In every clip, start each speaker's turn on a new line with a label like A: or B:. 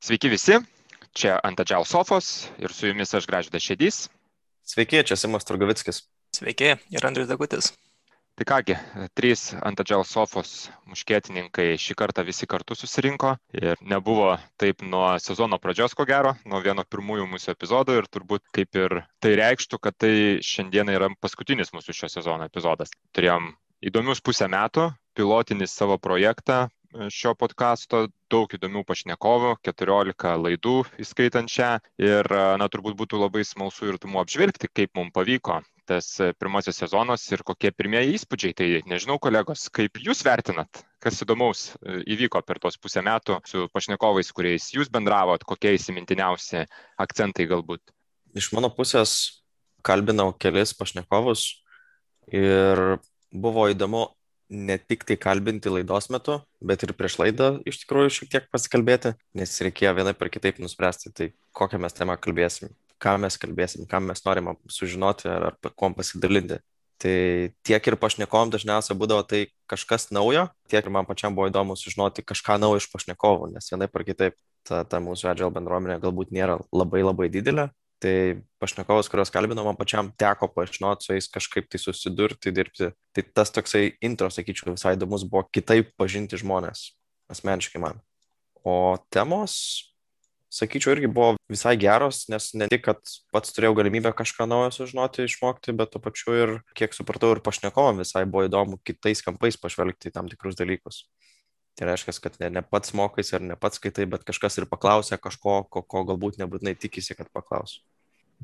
A: Sveiki visi, čia ant Adžial sofos ir su jumis aš Gražydas Šėdys.
B: Sveiki, čia Simas Turgavickis.
C: Sveiki, ir Andrius Dagutis.
A: Tai kągi, trys ant Adžial sofos muškietininkai šį kartą visi kartu susirinko ir nebuvo taip nuo sezono pradžios, ko gero, nuo vieno pirmųjų mūsų epizodų ir turbūt kaip ir tai reikštų, kad tai šiandieną yra paskutinis mūsų šio sezono epizodas. Turėjom įdomius pusę metų, pilotinį savo projektą, šio podkasto, daug įdomių pašnekovų, 14 laidų įskaitant šią. Ir, na, turbūt būtų labai smalsu ir įdomu apžvelgti, kaip mums pavyko tas pirmasis sezonas ir kokie pirmieji įspūdžiai. Tai nežinau, kolegos, kaip jūs vertinat, kas įdomaus e, įvyko per tos pusę metų su pašnekovais, kuriais jūs bendravot, kokie įsimintiniausi akcentai galbūt.
B: Iš mano pusės kalbinau kelis pašnekovus ir buvo įdomu ne tik tai kalbinti laidos metu, bet ir prieš laidą iš tikrųjų šiek tiek pasikalbėti, nes reikėjo vienai per kitaip nuspręsti, tai kokią mes temą kalbėsim, ką mes kalbėsim, ką mes norime sužinoti ar, ar kuom pasidalinti. Tai tiek ir pašnekovom dažniausiai būdavo tai kažkas naujo, tiek ir man pačiam buvo įdomu sužinoti kažką naujo iš pašnekovų, nes vienai per kitaip ta, ta mūsų agile bendruomenė galbūt nėra labai labai didelė, tai pašnekovas, kuriuos kalbinau, man pačiam teko pažinoti su jais kažkaip tai susidurti, dirbti. Tai tas toksai intro, sakyčiau, visai įdomus buvo kitaip pažinti žmonės, asmeniškai man. O temos, sakyčiau, irgi buvo visai geros, nes ne tik, kad pats turėjau galimybę kažką naujo sužinoti, išmokti, bet tuo pačiu ir, kiek supratau, ir pašnekovam visai buvo įdomu kitais kampais pažvelgti į tam tikrus dalykus. Tai reiškia, kad ne, ne pats mokais ar ne pats skaitai, bet kažkas ir paklausė kažko, ko, ko galbūt nebūtinai tikisi, kad paklaus.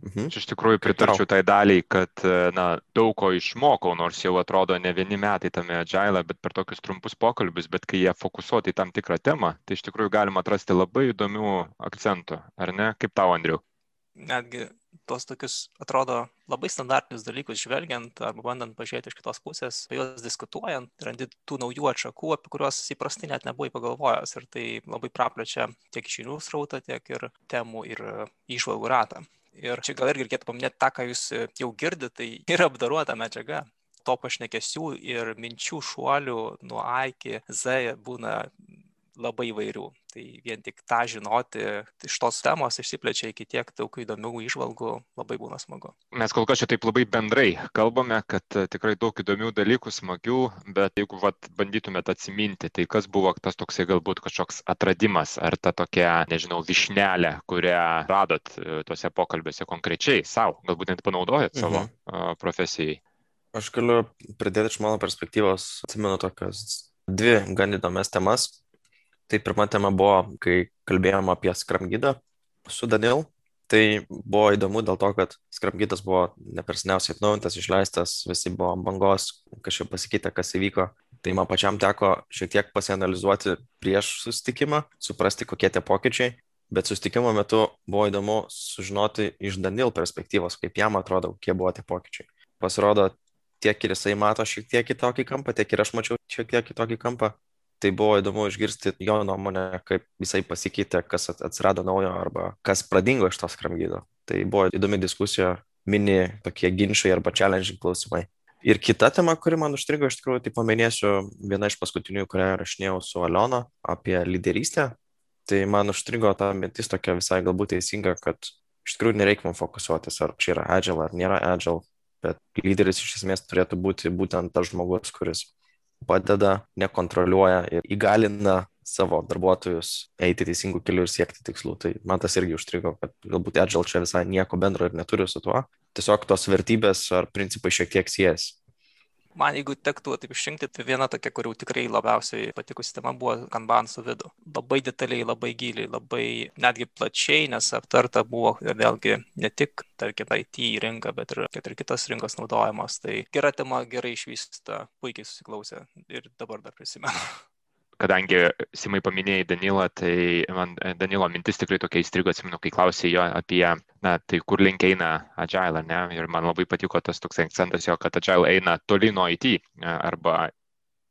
A: Mhm. Aš iš tikrųjų pritarčiau tai daliai, kad na, daug ko išmokau, nors jau atrodo ne vieni metai tame agile, bet per tokius trumpus pokalbius, bet kai jie fokusuoti į tam tikrą temą, tai iš tikrųjų galima atrasti labai įdomių akcentų, ar ne? Kaip tau, Andriu?
C: Netgi tuos tokius, atrodo, labai standartinius dalykus žvelgiant arba bandant pažiūrėti iš kitos pusės, juos diskutuojant, randi tų naujų atšakų, apie kuriuos įprastai net nebuvai pagalvojęs. Ir tai labai praplečia tiek žinių srautą, tiek ir temų ir išvalgų ratą. Ir čia gal irgi reikėtų paminėti tą, ką jūs jau girdite, tai yra apdaruota medžiaga. To pašnekesių ir minčių šuolių nuo A iki Z būna labai įvairių. Tai vien tik tą žinoti iš tos temos išsiplečia iki tiek daug įdomių išvalgų, labai būna smagu.
A: Mes kol kas čia taip labai bendrai kalbame, kad e, tikrai daug įdomių dalykų, smagių, bet jeigu vat, bandytumėt atsiminti, tai kas buvo tas toksai galbūt kažkoks atradimas, ar ta tokia, nežinau, višnelė, kurią radot e, tuose pokalbiuose konkrečiai savo, galbūt net panaudojat savo mhm. profesijai.
B: Aš galiu pridėti iš mano perspektyvos, atsimenu tokias dvi gan įdomias temas tai pirma tema buvo, kai kalbėjom apie skramgydą su Daniel. Tai buvo įdomu dėl to, kad skramgydas buvo neperseniausiai atnaujintas, išleistas, visi buvo bangos, kažkaip pasikeitė, kas įvyko. Tai man pačiam teko šiek tiek pasianalizuoti prieš susitikimą, suprasti, kokie tie pokyčiai. Bet susitikimo metu buvo įdomu sužinoti iš Daniel perspektyvos, kaip jam atrodo, kokie buvo tie pokyčiai. Pasirodo, tiek ir jisai mato šiek tiek kitokį kampą, tiek ir aš mačiau šiek tiek kitokį kampą tai buvo įdomu išgirsti jo nuomonę, kaip jisai pasikeitė, kas atsirado naujo arba kas pradingo iš to skramgydo. Tai buvo įdomi diskusija, mini tokie ginčiai arba challenging klausimai. Ir kita tema, kuri man užstrigo, iš tikrųjų, tai paminėsiu viena iš paskutinių, kurią rašinėjau su Aliona apie lyderystę. Tai man užstrigo ta mintis tokia visai galbūt teisinga, kad iš tikrųjų nereikia man fokusuotis, ar čia yra agile ar nėra agile, bet lyderis iš esmės turėtų būti būtent tas žmogus, kuris padeda, nekontroliuoja ir įgalina savo darbuotojus eiti teisingų kelių ir siekti tikslų. Tai man tas irgi užstrigo, kad galbūt Agile čia visai nieko bendro ir neturi su tuo. Tiesiog tos vertybės ar principai šiek tiek siejasi
C: man jeigu tektų taip išrinkti, tai viena tokia, kur jau tikrai labiausiai patikusi tema buvo Kanban su vidu. Labai detaliai, labai giliai, labai netgi plačiai, nes aptarta buvo vėlgi ne tik, tarkim, IT rinka, bet ir, ir kitos rinkos naudojamos. Tai gera tema, gerai išvystyta, puikiai susiklausė ir dabar dar prisimenu
A: kadangi Simai paminėjai Danilą, tai man e, Danilo mintis tikrai tokia įstrigo, atsimenu, kai klausė jo apie, na, tai kur link eina Agile, ne? Ir man labai patiko tas toks akcentas jo, kad Agile eina toli nuo IT e, arba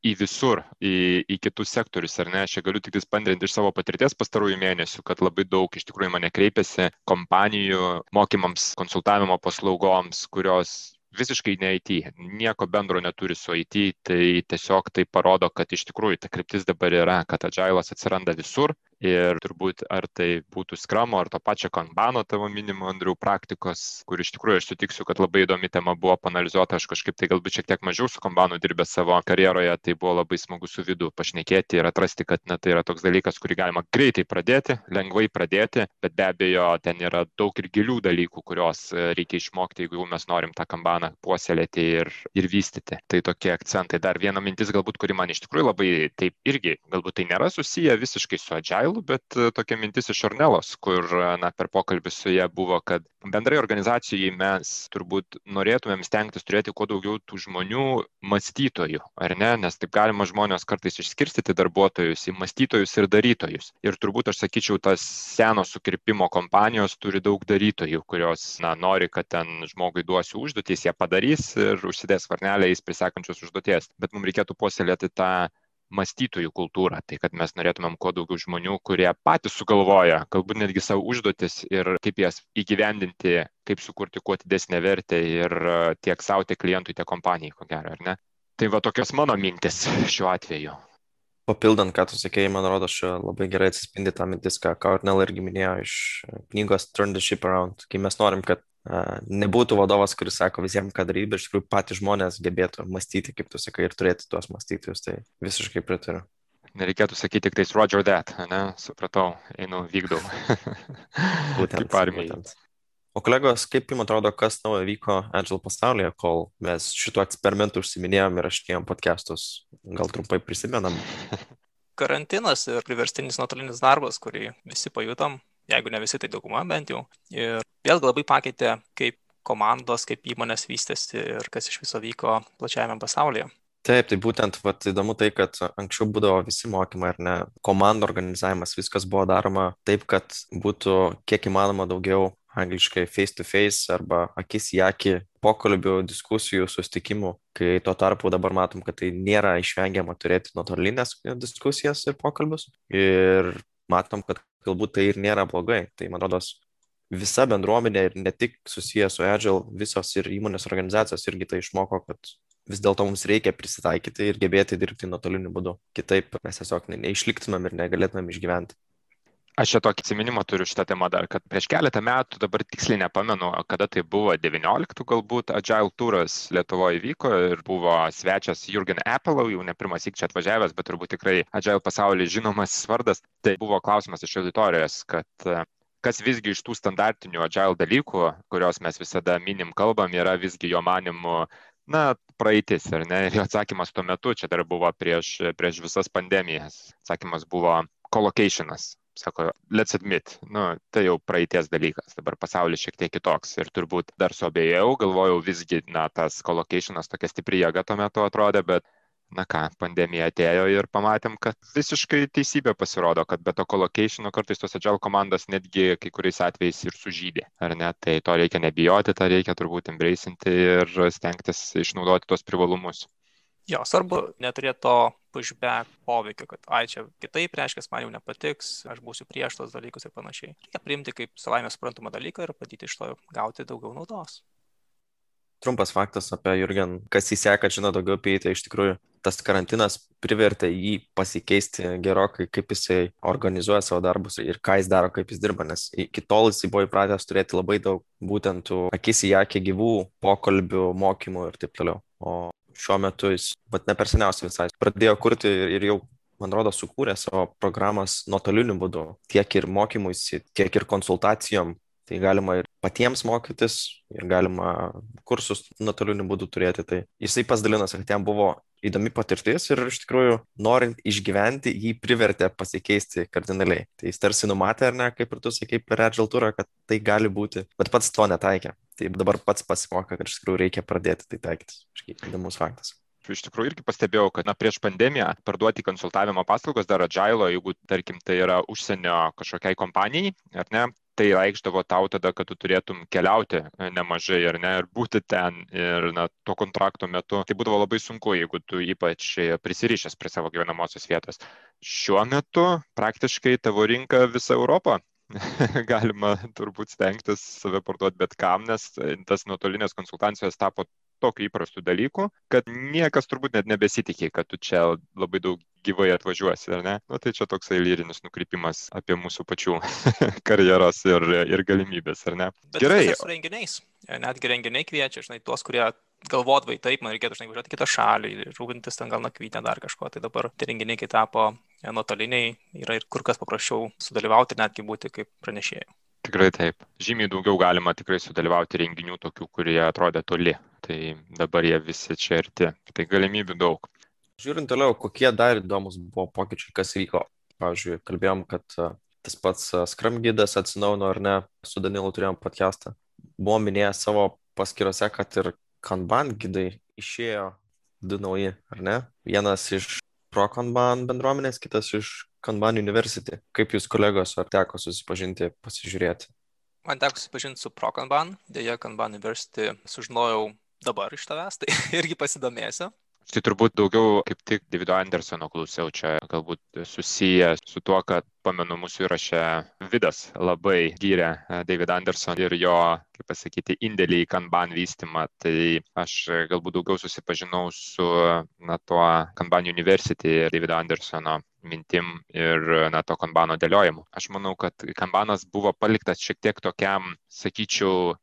A: į visur, į, į kitus sektorius, ar ne? Aš galiu tik pandrinti iš savo patirties pastarųjų mėnesių, kad labai daug iš tikrųjų mane kreipiasi kompanijų mokymams, konsultavimo paslaugoms, kurios visiškai ne IT, nieko bendro neturi su IT, tai tiesiog tai parodo, kad iš tikrųjų ta kryptis dabar yra, kad agilas atsiranda visur Ir turbūt ar tai būtų skramo, ar to pačio kanbano tavo minimo, Andriu, praktikos, kur iš tikrųjų aš sutiksiu, kad labai įdomi tema buvo panalizuota, aš kažkaip tai galbūt šiek tiek mažiau su kanbanu dirbęs savo karjeroje, tai buvo labai smagu su vidu pašnekėti ir atrasti, kad na, tai yra toks dalykas, kurį galima greitai pradėti, lengvai pradėti, bet be abejo ten yra daug ir gilių dalykų, kuriuos e, reikia išmokti, jeigu mes norim tą kambaną puoselėti ir, ir vystyti. Tai tokie akcentai. Dar viena mintis galbūt, kuri man iš tikrųjų labai taip irgi, galbūt tai nėra susiję visiškai su Agile, bet e, tokia mintis iš Ornelos, kur e, na, per pokalbį su ją buvo, kad bendrai organizacijai mes turbūt norėtumėm stengtis turėti kuo daugiau tų žmonių mąstytojų, ar ne? Nes taip galima žmonės kartais išskirstyti darbuotojus į mąstytojus ir darytojus. Ir turbūt aš sakyčiau, tas seno sukirpimo kompanijos turi daug darytojų, kurios na, nori, kad ten žmogui duosiu užduotys, jie padarys ir užsidės varnelę į prisekančios užduoties. Bet mums reikėtų puoselėti tą mąstytojų kultūrą, tai kad mes norėtumėm kuo daugiau žmonių, kurie patys sugalvoja, galbūt netgi savo užduotis ir kaip jas įgyvendinti, kaip sukurti kuo didesnę vertę ir e, tiek savo, tiek klientui, tiek kompanijai, ko gero, ar ne? Tai va tokios mano mintis šiuo atveju.
B: Papildant, ką tu sakėjai, man rodo, čia labai gerai atsispindi tą mintis, ką Karnel irgi minėjo iš knygos Turn the Ship Around, kai mes norim, kad nebūtų vadovas, kuris sako visiems, ką daryti, bet iš tikrųjų patys žmonės gebėtų mąstyti, kaip tu sakai, ir turėti tuos mąstytojus. Tai visiškai pritariu.
A: Nereikėtų sakyti tik tais Roger that, ne? Supratau, einu, vykdau.
B: būtent. kaip armija. O kolegos, kaip jums atrodo, kas naujo vyko Agile pasaulyje, kol mes šituo eksperimentu užsiminėjom ir rašinėjom podcastus? Gal trumpai prisimenam?
C: Karantinas ir priverstinis nuotolinis darbas, kurį visi pajutom, jeigu ne visi, tai dauguma bent jau. Ir vėlgi labai pakeitė, kaip komandos, kaip įmonės vystėsi ir kas iš viso vyko plačiajame pasaulyje.
B: Taip, tai būtent vat, įdomu tai, kad anksčiau būdavo visi mokymai, ar ne, komandų organizavimas, viskas buvo daroma taip, kad būtų kiek įmanoma daugiau angliškai face to face arba akis į akį pokalbių, diskusijų, sustikimų, kai tuo tarpu dabar matom, kad tai nėra išvengiama turėti nuotolinės diskusijas ir pokalbius. Ir matom, kad galbūt tai ir nėra blogai. Tai man rodos visa bendruomenė ir ne tik susijęs su Agile, visos ir įmonės organizacijos irgi tai išmoko, kad vis dėlto mums reikia prisitaikyti ir gebėti dirbti nuotoliniu būdu. Kitaip mes tiesiog neišliktumėm ir negalėtumėm išgyventi.
A: Aš čia tokį atsiminimą turiu šitą temą dar, kad prieš keletą metų, dabar tiksliai nepamenu, kada tai buvo, 19 galbūt, Agile turas Lietuvoje vyko ir buvo svečias Jurgen Apple, jau ne pirmas įk čia atvažiavęs, bet turbūt tikrai Agile pasaulyje žinomas vardas. Tai buvo klausimas iš auditorijos, kad e, kas visgi iš tų standartinių Agile dalykų, kuriuos mes visada minim kalbam, yra visgi jo manimu na, praeitis, ar ne? Ir atsakymas tuo metu, čia dar buvo prieš, prieš visas pandemijas, atsakymas buvo colocationas sako, let's admit, nu, tai jau praeities dalykas, dabar pasaulis šiek tiek kitoks ir turbūt dar suabėjau, galvojau visgi, na, tas colocationas tokia stipri jėga tuo metu atrodė, bet na ką, pandemija atėjo ir pamatėm, kad visiškai teisybė pasirodo, kad be to colocationo kartais tos agile komandos netgi kai kuriais atvejais ir sužydė, ar ne? Tai to reikia nebijoti, tą reikia turbūt embraisinti ir stengtis išnaudoti tos privalumus.
C: Jo, svarbu neturėti to pushback poveikio, kad ai čia kitaip reiškia, man jau nepatiks, aš būsiu prieš tos dalykus ir panašiai. Reikia priimti kaip savaime suprantamą dalyką ir padėti iš to gauti daugiau naudos.
B: Trumpas faktas apie Jurgen, kas įseka, žino daugiau apie jį, tai iš tikrųjų tas karantinas privertė jį pasikeisti gerokai, kaip jisai organizuoja savo darbus ir ką jis daro, kaip jis dirba, nes iki tol jisai buvo įpratęs turėti labai daug būtent akis į akį gyvų pokalbių, mokymų ir taip toliau. O šiuo metu jis, bet ne per seniausiai visai, pradėjo kurti ir jau, man rodo, sukūrė savo programas nuotoliniu būdu, tiek ir mokymuisi, tiek ir konsultacijom. Tai galima ir patiems mokytis, ir galima kursus nuotoliniu būdu turėti. Tai jisai pasidalino, kad jam buvo įdomi patirtis ir iš tikrųjų, norint išgyventi, jį privertė pasikeisti kardinaliai. Tai jis tarsi numatė, ar ne, kaip ir tu sakai per Agile turą, kad tai gali būti, bet pats to netaikė. Tai dabar pats pasimokė, kad iš tikrųjų reikia pradėti tai taikyti. Kažkaip įdomus faktas
A: iš tikrųjų irgi pastebėjau, kad na, prieš pandemiją parduoti konsultavimo paslaugas dar Agile, jeigu tarkim tai yra užsienio kažkokiai kompanijai, ar ne, tai reikšdavo tau tada, kad tu turėtum keliauti e, nemažai ar ne, ir būti ten ir na, to kontrakto metu. Tai būdavo labai sunku, jeigu tu ypač prisirišęs prie savo gyvenamosios vietos. Šiuo metu praktiškai tavo rinka visa Europa. Galima turbūt stengtis save parduoti bet kam, nes tas nuotolinės konsultacijos tapo tokių įprastų dalykų, kad niekas turbūt net nebesitikė, kad tu čia labai daug gyvai atvažiuosi, ar ne? Nu, tai čia toksai lyrinis nukrypimas apie mūsų pačių karjeras ir, ir galimybės, ar ne?
C: Bet Gerai. Su renginiais. Netgi renginiai kviečia, žinai, tuos, kurie galvodavai taip, man reikėtų, žinai, važiuoti kitą šalį, rūpintis ten gal nakvynę dar kažko, tai dabar tie renginiai, kai tapo nuotoliniai, yra ir kur kas paprasčiau sudalyvauti, netgi būti kaip pranešėjai.
A: Tikrai taip. Žymiai daugiau galima tikrai sudalyvauti renginių tokių, kurie atrodė toli. Tai dabar jie visi čia arti. Tai galimybių daug.
B: Žiūrint toliau, kokie dar įdomus buvo pokyčiai, kas vyko. Pavyzdžiui, kalbėjom, kad tas pats Scrum gydas atsinaujino ar ne, su Danielu turėjom podcastą. Buvo minėjęs savo paskirose, kad ir Kanban gydai išėjo du nauji, ar ne? Vienas iš Pro Kanban bendruomenės, kitas iš Kanban University. Kaip jūs kolegos, ar teko susipažinti, pasižiūrėti?
C: Man teko susipažinti su Pro Kanban, dėja Kanban University sužinojau dabar iš tavęs, tai irgi pasidomėsiu.
A: Tai turbūt daugiau kaip tik Davido Andersono klausiau, čia galbūt susiję su tuo, kad pamenu mūsų įrašę Vidas labai gyrė e, David Anderson ir jo, kaip pasakyti, indėlį į Kanban vystimą. Tai aš galbūt daugiau susipažinau su na, tuo Kanban University ir Davido Andersono mintim ir na, to kanbano dėliojimu. Aš manau, kad kanbanas buvo paliktas šiek tiek tokiam, sakyčiau,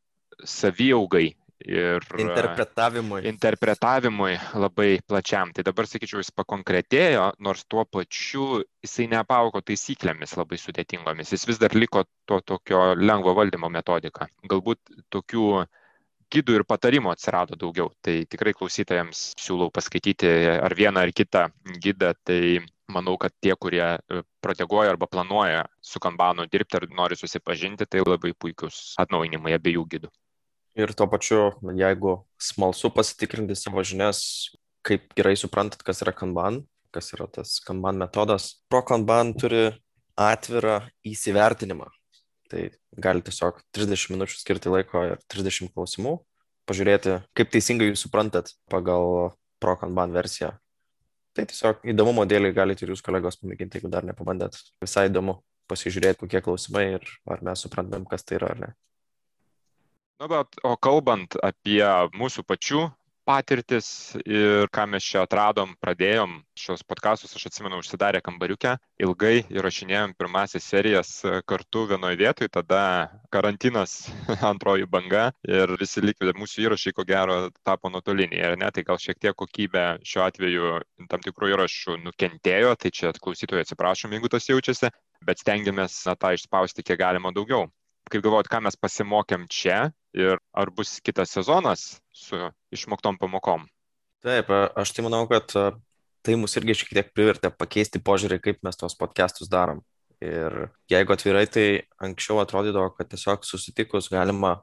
A: saviaugai ir
B: interpretavimui.
A: interpretavimui labai plačiam. Tai dabar, sakyčiau, jis pakonkretėjo, nors tuo pačiu jisai neapaugo taisyklėmis labai sudėtingomis. Jis vis dar liko to tokio lengvo valdymo metodika. Galbūt tokių gidų ir patarimų atsirado daugiau. Tai tikrai klausytojams siūlau paskaityti ar vieną ar kitą gidą. Tai manau, kad tie, kurie e, proteguoja arba planuoja su kanbanu dirbti ar nori susipažinti, tai labai puikius atnaujinimai abiejų gidų.
B: Ir tuo pačiu, jeigu smalsu pasitikrinti savo žinias, kaip gerai suprantat, kas yra Kanban, kas yra tas Kanban metodas, Pro Kanban turi atvirą įsivertinimą. Tai gali tiesiog 30 minučių skirti laiko ir 30 klausimų, pažiūrėti, kaip teisingai jūs suprantat pagal Pro Kanban versiją. Tai tiesiog įdomumo dėlį galite ir jūs kolegos pamėginti, jeigu dar nepabandėt. Visai įdomu pasižiūrėti, kokie klausimai ir ar mes suprantam, kas tai yra ar ne.
A: Na, bet o kalbant apie mūsų pačių patirtis ir ką mes čia atradom, pradėjom šios podkastus, aš atsimenu, užsidarę kambariukę, ilgai įrašinėjom pirmasis serijas kartu vienoje vietoje, tada karantinas, antroji banga ir visi likvidė. Mūsų įrašai, ko gero, tapo nuotoliniai, ar ne, tai gal šiek tiek kokybė šiuo atveju tam tikrų įrašų nukentėjo, tai čia klausytojai atsiprašom, jeigu tas jaučiasi, bet stengiamės na, tą išspausti kiek galima daugiau kaip galvojat, ką mes pasimokėm čia ir ar bus kitas sezonas su išmoktom pamokom?
B: Taip, aš tai manau, kad tai mus irgi šiek tiek privertė pakeisti požiūrį, kaip mes tos podcastus darom. Ir jeigu atvirai, tai anksčiau atrodydavo, kad tiesiog susitikus galima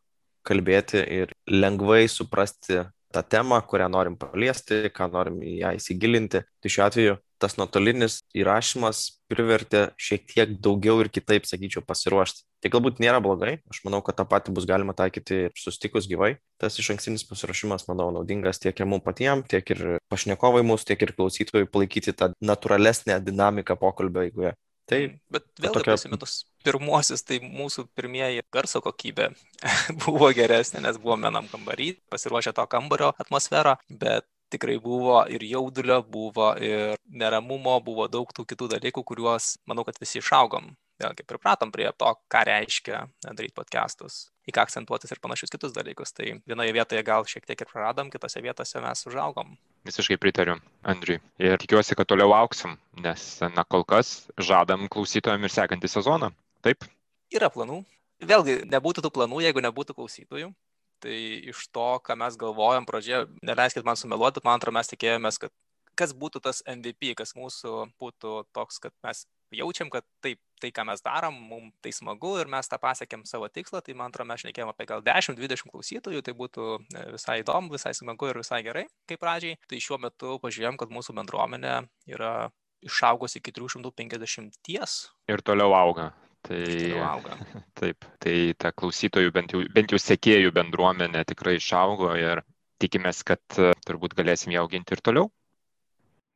B: kalbėti ir lengvai suprasti tą temą, kurią norim paliesti, ką norim į ją įsigilinti. Tai šiuo atveju tas nuotolinis įrašymas privertė šiek tiek daugiau ir kitaip, sakyčiau, pasiruošti. Tai galbūt nėra blogai, aš manau, kad tą patį bus galima taikyti ir susitikus gyvai. Tas iš ankstinis pasiruošimas, manau, naudingas tiek ir mums patiems, tiek ir pašnekovai mūsų, tiek ir klausytojai palaikyti tą natūralesnę dinamiką pokalbio eigoje.
C: Tai, Bet vėlgi tokia... prisiminus pirmuosius, tai mūsų pirmieji garso kokybė buvo geresnė, nes buvome vienam kambarį, pasiruošę to kambario atmosferą, bet tikrai buvo ir jaudulio, buvo ir neramumo, buvo daug tų kitų dalykų, kuriuos manau, kad visi išaugom. Vėlgi pripratom prie to, ką reiškia daryti podcastus, į ką akcentuotis ir panašius kitus dalykus. Tai vienoje vietoje gal šiek tiek ir praradom, kitose vietose mes užaugom.
A: Visiškai pritariu, Andriui. Ir tikiuosi, kad toliau auksim, nes, na, kol kas žadam klausytojams ir sekantį sezoną. Taip?
C: Yra planų. Vėlgi, nebūtų tų planų, jeigu nebūtų klausytojų tai iš to, ką mes galvojom pradžioje, neleiskit man sumeluoti, man atrodo, mes tikėjomės, kad kas būtų tas MVP, kas mūsų būtų toks, kad mes jaučiam, kad taip, tai, ką mes darom, mums tai smagu ir mes tą pasiekėm savo tikslą, tai man atrodo, mes šnekėjom apie gal 10-20 klausytojų, tai būtų e, visai įdomu, visai smagu ir visai gerai, kaip pradžiai. Tai šiuo metu pažiūrėjom, kad mūsų bendruomenė yra išaugusi iki 350.
A: Ir toliau auga. Tai, taip, tai ta klausytojų, bent jau, bent jau sekėjų bendruomenė tikrai išaugo ir tikimės, kad e, turbūt galėsim ją auginti ir toliau.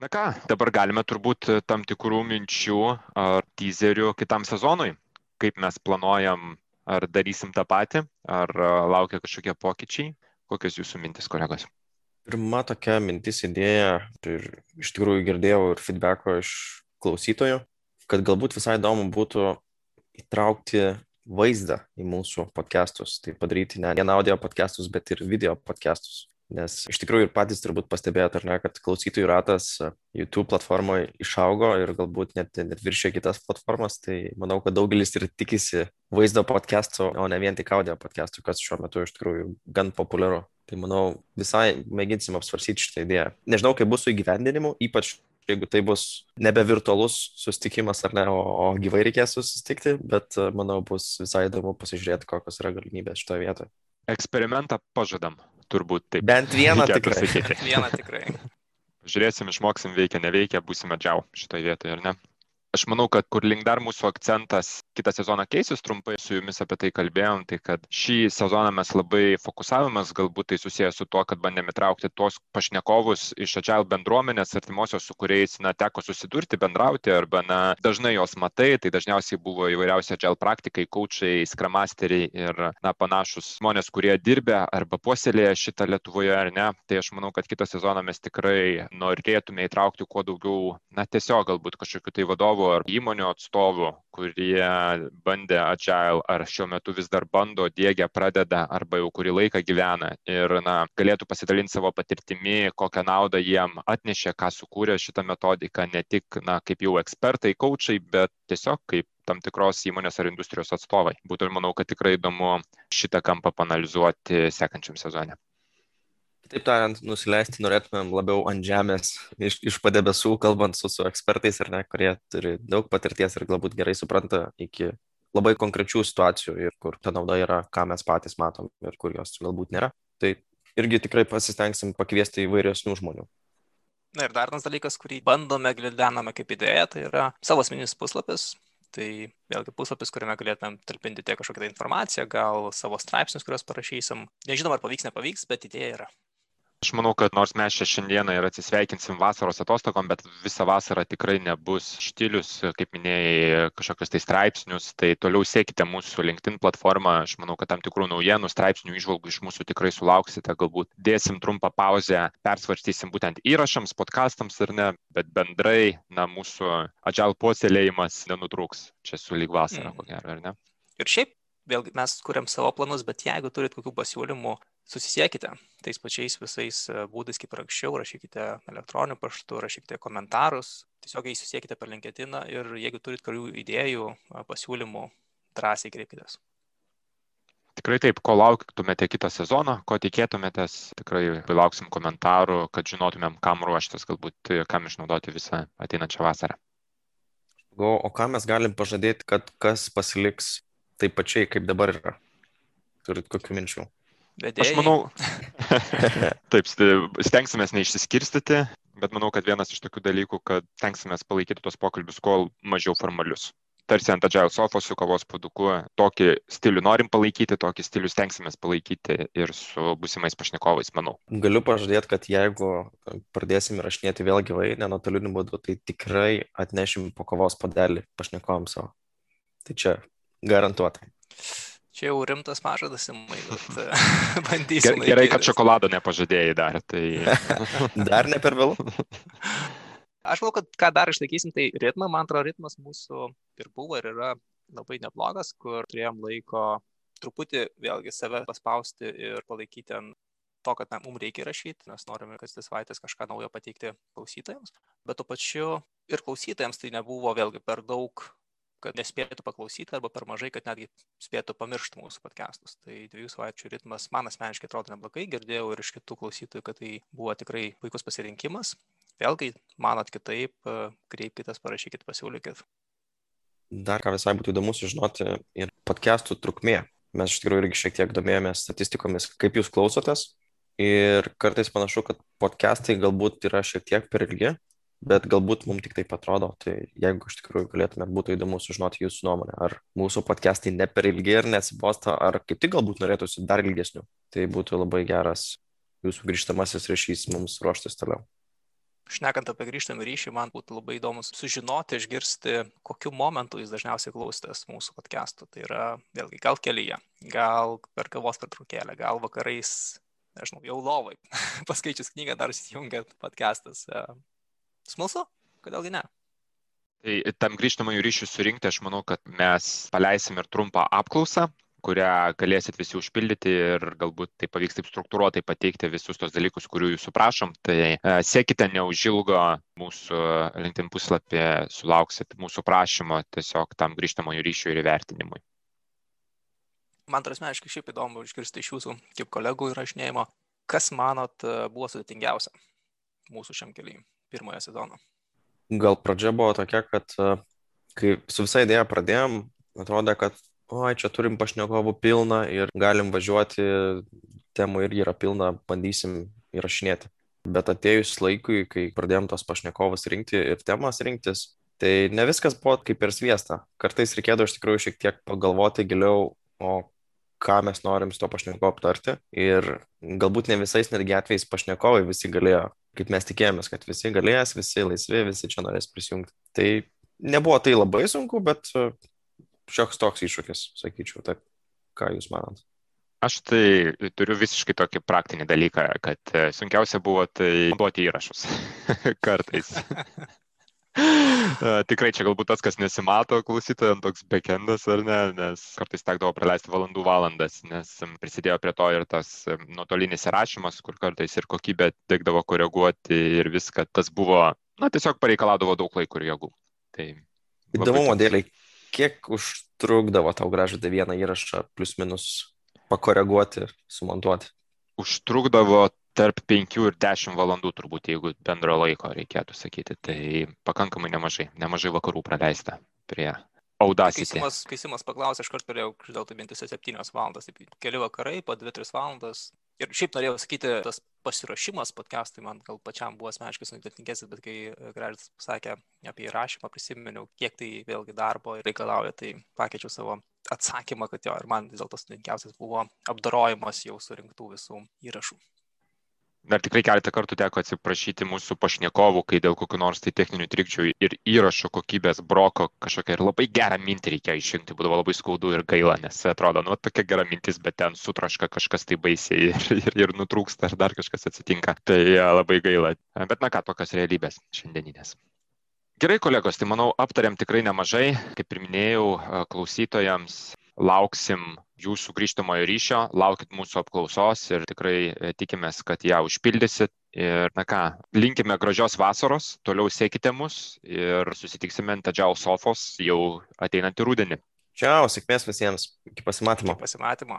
A: Na ką, dabar galime turbūt tam tikrų minčių ar teaserių kitam sezonui, kaip mes planuojam, ar darysim tą patį, ar e, laukia kažkokie pokyčiai. Kokios jūsų mintis, kolegos?
B: Pirma tokia mintis idėja, ir iš tikrųjų girdėjau ir feedbacko iš klausytojų, kad galbūt visai įdomu būtų įtraukti vaizdą į mūsų podcastus, tai padaryti ne vien audio podcastus, bet ir video podcastus. Nes iš tikrųjų ir patys turbūt pastebėjote, ar ne, kad klausytojų ratas YouTube platformoje išaugo ir galbūt net, net viršė kitas platformas, tai manau, kad daugelis ir tikisi vaizdo podcastų, o ne vien tik audio podcastų, kas šiuo metu iš tikrųjų gan populiaru. Tai manau, visai mėginsim apsvarsyti šitą idėją. Nežinau, kaip bus su įgyvendinimu, ypač jeigu tai bus nebe virtualus susitikimas ar ne, o, o gyvai reikės susitikti, bet manau, bus visai įdomu pasižiūrėti, kokios yra galimybės šitoje vietoje.
A: Eksperimentą pažadam, turbūt taip.
B: Bent vieną tikrai.
A: Sakyti.
C: Vieną tikrai.
A: Žiūrėsim, išmoksim, veikia, neveikia, būsime džiau šitoje vietoje, ar ne? Aš manau, kad kur link dar mūsų akcentas kitą sezoną keisis, trumpai su jumis apie tai kalbėjom, tai kad šį sezoną mes labai fokusavomės, galbūt tai susijęs su tuo, kad bandėme traukti tuos pašnekovus iš Agile bendruomenės, artimosios, su kuriais, na, teko susidurti, bendrauti, arba, na, dažnai jos matai, tai dažniausiai buvo įvairiausi Agile praktikai, coachai, skramasteriai ir, na, panašus žmonės, kurie dirbė arba puoselėje šitą Lietuvoje, ar ne. Tai aš manau, kad kitą sezoną mes tikrai norėtume įtraukti kuo daugiau, na, tiesiog galbūt kažkokiu tai vadovu vadovų ar įmonių atstovų, kurie bandė agile ar šiuo metu vis dar bando, dėgia, pradeda arba jau kurį laiką gyvena ir na, galėtų pasidalinti savo patirtimi, kokią naudą jiem atnešė, ką sukūrė šitą metodiką, ne tik na, kaip jau ekspertai, coachai, bet tiesiog kaip tam tikros įmonės ar industrijos atstovai. Būtų manau, kad tikrai įdomu šitą kampą panalizuoti sekančiam sezone.
B: Taip tariant, nusileisti norėtumėm labiau ant žemės, iš, iš padebesų, kalbant su, su ekspertais, ar ne, kurie turi daug patirties ir galbūt gerai supranta iki labai konkrečių situacijų ir kur ta nauda yra, ką mes patys matom ir kur jos galbūt nėra. Tai irgi tikrai pasistengsim pakviesti įvairesnių žmonių.
C: Na ir dar vienas dalykas, kurį bandome, gvildename kaip idėją, tai yra savo asmeninis puslapis. Tai vėlgi puslapis, kuriame galėtumėm talpinti tiek kažkokią tai informaciją, gal savo straipsnius, kuriuos parašysim. Nežinom, ar pavyks, nepavyks, bet idėja yra.
A: Aš manau, kad nors mes čia šiandieną ir atsisveikinsim vasaros atostogom, bet visą vasarą tikrai nebus štilius, kaip minėjai, kažkokius tai straipsnius, tai toliau sėkite mūsų LinkedIn platformą. Aš manau, kad tam tikrų naujienų, straipsnių, išvalgų iš mūsų tikrai sulauksite. Galbūt dėsim trumpą pauzę, persvarstysim būtent įrašams, podcastams ir ne, bet bendrai, na, mūsų agile puoselėjimas nenutrūks čia su lyg vasara, mm. ko gero, ar ne?
C: Ir šiaip vėlgi mes kuriam savo planus, bet jeigu turit kokių pasiūlymų, susisiekite tais pačiais visais e, būdais kaip ir anksčiau, rašykite elektroniniu paštu, rašykite komentarus, tiesiog įsisiekite per LinkedIn ir jeigu turit karių idėjų, e, pasiūlymų, drąsiai kreipkitės.
A: Tikrai taip, ko lauktumėte kitą sezoną, ko tikėtumėtės, tikrai lauksim komentarų, kad žinotumėm, kam ruoštis, galbūt kam išnaudoti visą ateinančią vasarą.
B: O, o ką mes galim pažadėti, kad kas pasiliks taip pačiai, kaip dabar yra? Turit kokių minčių?
C: Vedėjai.
A: Aš manau, taip, stengsimės neišsiskirstyti, bet manau, kad vienas iš tokių dalykų, kad stengsimės palaikyti tos pokalbius kuo mažiau formalius. Tarsi ant agile sofos su kavos puduku, tokį stilių norim palaikyti, tokį stilių stengsimės palaikyti ir su busimais pašnekovais, manau.
B: Galiu pažadėti, kad jeigu pradėsim rašinėti vėl gyvai, nenotoliniu būdu, tai tikrai atnešim po kavos padelį pašnekovam savo. Tai čia garantuotai.
C: Čia jau rimtas pažadas, Simai, bet bandysim.
A: Gerai, gerai, kad šokolado nepažadėjai dar. Tai...
B: dar ne per vėlų.
C: Aš manau, kad ką dar išlaikysim, tai ritmą, man atrodo, ritmas mūsų ir buvo ir yra labai neblogas, kur turėjom laiko truputį vėlgi save paspausti ir palaikyti ant to, kad na, mums reikia rašyti, nes norime kas dvi savaitės kažką naujo pateikti klausytojams, bet tuo pačiu ir klausytojams tai nebuvo vėlgi per daug kad nespėtų paklausyti arba per mažai, kad netgi spėtų pamiršti mūsų podcastus. Tai dviejų savaičių ritmas man asmeniškai atrodo neblogai, girdėjau ir iš kitų klausytojų, kad tai buvo tikrai puikus pasirinkimas. Vėlgi, manot kitaip, kreipkite, parašykit, pasiūlykit.
B: Dar ką visai būtų įdomu sužinoti ir podcastų trukmė. Mes iš tikrųjų irgi šiek tiek domėjomės statistikomis, kaip jūs klausotės. Ir kartais panašu, kad podcastai galbūt yra šiek tiek per ilgi, bet galbūt mums tik taip atrodo. Tai jeigu iš tikrųjų galėtumėt, būtų įdomu sužinoti jūsų nuomonę. Ar mūsų podcastai ne per ilgi ir neatsibosta, ar kaip tik galbūt norėtųsi dar ilgesnių. Tai būtų labai geras jūsų grįžtamasis ryšys mums ruoštis toliau.
C: Šnekant apie grįžtamą ryšį, man būtų labai įdomu sužinoti, išgirsti, kokiu momentu jūs dažniausiai klausotės mūsų podcastų. Tai yra, vėlgi, gal kelyje, gal per kavos pertraukėlę, gal vakarais nežinau, jau lovai. Paskaičius knygą dar įsijungiant podcastas. Smalsu, kodėlgi ne?
A: Tai tam grįžtamąjų ryšių surinkti, aš manau, kad mes paleisim ir trumpą apklausą, kurią galėsit visi užpildyti ir galbūt tai pavyks taip struktūruotai pateikti visus tos dalykus, kurių jūsų prašom. Tai e, siekite neužilgo mūsų LinkedIn puslapį, sulauksit mūsų prašymo tiesiog tam grįžtamojo ryšio ir įvertinimui.
C: Man asmeniškai šiaip įdomu išgirsti iš jūsų kaip kolegų įrašinėjimo, kas manot e, buvo sudėtingiausia mūsų šiam keliui pirmojo sezono.
B: Gal pradžia buvo tokia, kad e, kai su visa idėja pradėjom, atrodė, kad oi, čia turim pašnekovų pilną ir galim važiuoti, temų irgi yra pilna, bandysim įrašinėti. Bet atėjus laikui, kai pradėjom tos pašnekovus rinkti ir temas rinktis, tai ne viskas buvo kaip ir sviesta. Kartais reikėdavo iš tikrųjų šiek tiek pagalvoti giliau, o ką mes norim su to pašnekovu aptarti. Ir galbūt ne visais netgi atvejais pašnekovai visi galėjo, kaip mes tikėjomės, kad visi galės, visi laisvi, visi čia norės prisijungti. Tai nebuvo tai labai sunku, bet šioks toks iššūkis, sakyčiau. Taip, ką Jūs manat?
A: Aš tai turiu visiškai tokį praktinį dalyką, kad e, sunkiausia buvo tai duoti įrašus kartais. Tikrai čia galbūt tas, kas nesimato klausytojams, toks backendas ar ne, nes kartais tekdavo praleisti valandų valandas, nes prisidėjo prie to ir tas nuotolinis įrašymas, kur kartais ir kokybę tekdavo koreguoti ir viską. Tas buvo, na, tiesiog pareikaladavo daug laiko ir jėgų. Tai
B: Įdomumo dėliai, kiek užtrukdavo tau gražinti vieną įrašą, plus minus pakoreguoti, sumontuoti?
A: Užtrukdavo tarp 5 ir 10 valandų turbūt, jeigu bendro laiko reikėtų sakyti. Tai pakankamai nemažai, nemažai vakarų praleista prie Audacity.
C: Kai Simas, kai Simas paklausė, aš kartu turėjau, kažkodėl tai mintis 7 valandas, taip keli vakarai, po 2-3 valandas. Ir šiaip norėjau sakyti, tas pasiruošimas podcast'ui man gal pačiam buvo asmeniškai sudėtingesnis, bet kai Gražis pasakė apie įrašymą, prisiminiau, kiek tai vėlgi darbo reikalauja, tai pakeičiau savo atsakymą, kad jo, ir man vis dėlto sudėtingiausias buvo apdarojimas jau surinktų visų įrašų
A: dar tikrai keletą kartų teko atsiprašyti mūsų pašnekovų, kai dėl kokių nors tai techninių trikdžių ir įrašo kokybės broko kažkokią ir labai gerą mintį reikia išrinkti, būdavo labai skaudu ir gaila, nes atrodo, nu, tokia gera mintis, bet ten sutraška kažkas tai baisiai ir, ir, ir nutrūksta, ar dar kažkas atsitinka. Tai labai gaila. Bet na ką, tokios realybės šiandieninės. Gerai, kolegos, tai manau, aptarėm tikrai nemažai. Kaip ir minėjau, klausytojams lauksim jūsų grįžtamojo ryšio, laukit mūsų apklausos ir tikrai e, tikimės, kad ją užpildysit. Ir, na ką, linkime gražios vasaros, toliau sėkite mus ir susitiksime ant Agile sofos jau ateinantį rudenį.
B: Čiau, sėkmės visiems. Iki pasimatymo.
C: Iki pasimatymo.